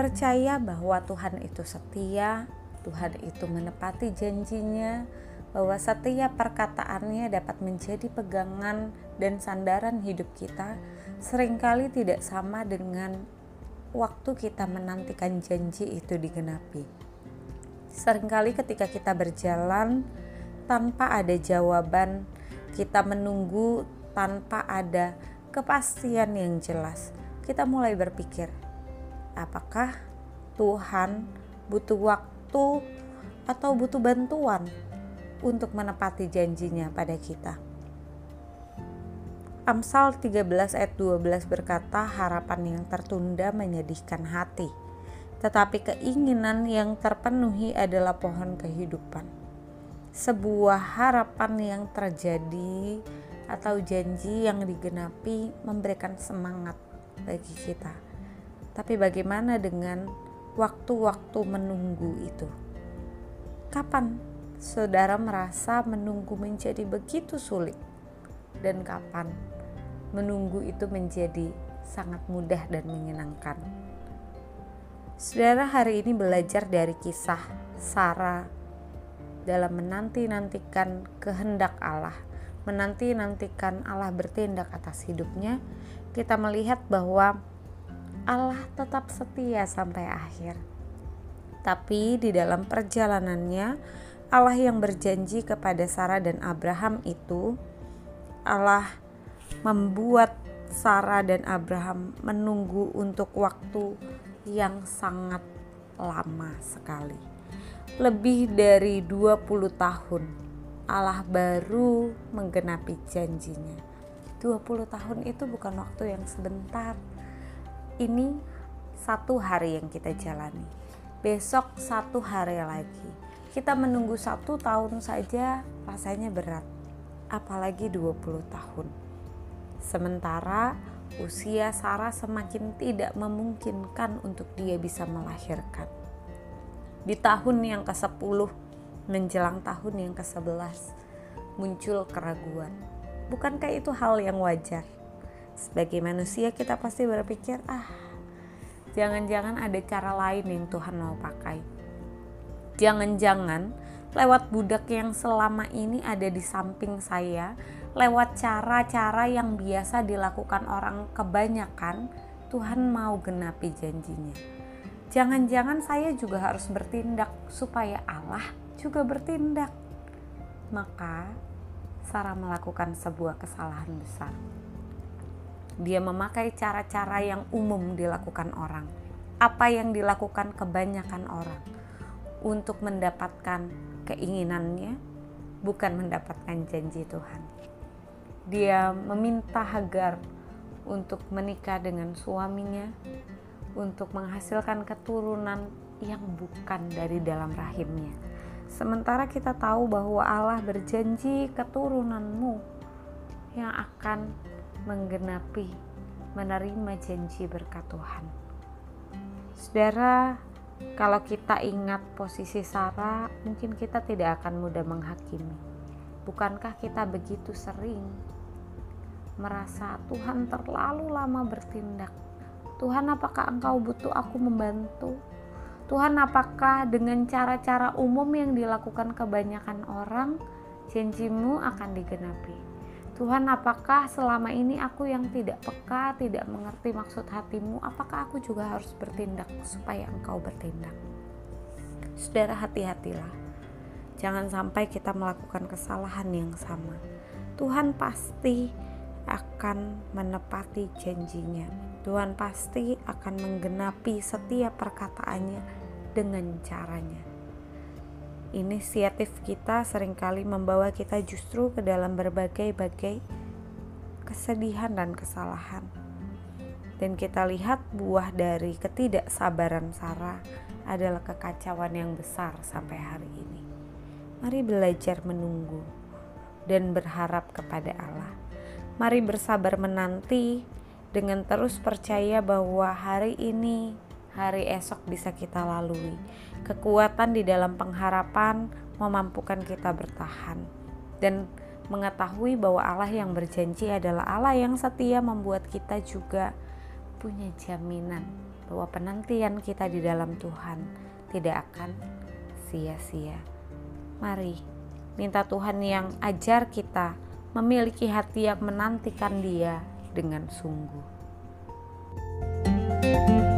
percaya bahwa Tuhan itu setia, Tuhan itu menepati janjinya, bahwa setiap perkataannya dapat menjadi pegangan dan sandaran hidup kita, sering kali tidak sama dengan waktu kita menantikan janji itu digenapi. Seringkali ketika kita berjalan tanpa ada jawaban, kita menunggu tanpa ada kepastian yang jelas, kita mulai berpikir, apakah Tuhan butuh waktu atau butuh bantuan untuk menepati janjinya pada kita. Amsal 13 ayat 12 berkata harapan yang tertunda menyedihkan hati, tetapi keinginan yang terpenuhi adalah pohon kehidupan. Sebuah harapan yang terjadi atau janji yang digenapi memberikan semangat bagi kita tapi bagaimana dengan waktu-waktu menunggu itu? Kapan saudara merasa menunggu menjadi begitu sulit? Dan kapan menunggu itu menjadi sangat mudah dan menyenangkan? Saudara hari ini belajar dari kisah Sarah dalam menanti-nantikan kehendak Allah, menanti-nantikan Allah bertindak atas hidupnya, kita melihat bahwa Allah tetap setia sampai akhir. Tapi di dalam perjalanannya, Allah yang berjanji kepada Sarah dan Abraham itu, Allah membuat Sarah dan Abraham menunggu untuk waktu yang sangat lama sekali. Lebih dari 20 tahun Allah baru menggenapi janjinya. 20 tahun itu bukan waktu yang sebentar ini satu hari yang kita jalani. Besok satu hari lagi. Kita menunggu satu tahun saja rasanya berat. Apalagi 20 tahun. Sementara usia Sarah semakin tidak memungkinkan untuk dia bisa melahirkan. Di tahun yang ke-10 menjelang tahun yang ke-11 muncul keraguan. Bukankah itu hal yang wajar? Sebagai manusia kita pasti berpikir ah jangan-jangan ada cara lain yang Tuhan mau pakai. Jangan-jangan lewat budak yang selama ini ada di samping saya lewat cara-cara yang biasa dilakukan orang kebanyakan Tuhan mau genapi janjinya. Jangan-jangan saya juga harus bertindak supaya Allah juga bertindak. Maka Sarah melakukan sebuah kesalahan besar dia memakai cara-cara yang umum dilakukan orang. Apa yang dilakukan kebanyakan orang untuk mendapatkan keinginannya, bukan mendapatkan janji Tuhan. Dia meminta Hagar untuk menikah dengan suaminya, untuk menghasilkan keturunan yang bukan dari dalam rahimnya. Sementara kita tahu bahwa Allah berjanji keturunanmu yang akan menggenapi menerima janji berkat Tuhan. Saudara, kalau kita ingat posisi Sarah, mungkin kita tidak akan mudah menghakimi. Bukankah kita begitu sering merasa Tuhan terlalu lama bertindak? Tuhan, apakah Engkau butuh aku membantu? Tuhan, apakah dengan cara-cara umum yang dilakukan kebanyakan orang, janjimu akan digenapi? Tuhan, apakah selama ini aku yang tidak peka, tidak mengerti maksud hatimu? Apakah aku juga harus bertindak supaya engkau bertindak? Saudara, hati-hatilah. Jangan sampai kita melakukan kesalahan yang sama. Tuhan pasti akan menepati janjinya. Tuhan pasti akan menggenapi setiap perkataannya dengan caranya inisiatif kita sering kali membawa kita justru ke dalam berbagai-bagai kesedihan dan kesalahan. Dan kita lihat buah dari ketidaksabaran Sarah adalah kekacauan yang besar sampai hari ini. Mari belajar menunggu dan berharap kepada Allah. Mari bersabar menanti dengan terus percaya bahwa hari ini hari esok bisa kita lalui. Kekuatan di dalam pengharapan memampukan kita bertahan dan mengetahui bahwa Allah yang berjanji adalah Allah yang setia membuat kita juga punya jaminan bahwa penantian kita di dalam Tuhan tidak akan sia-sia. Mari minta Tuhan yang ajar kita memiliki hati yang menantikan Dia dengan sungguh. thank you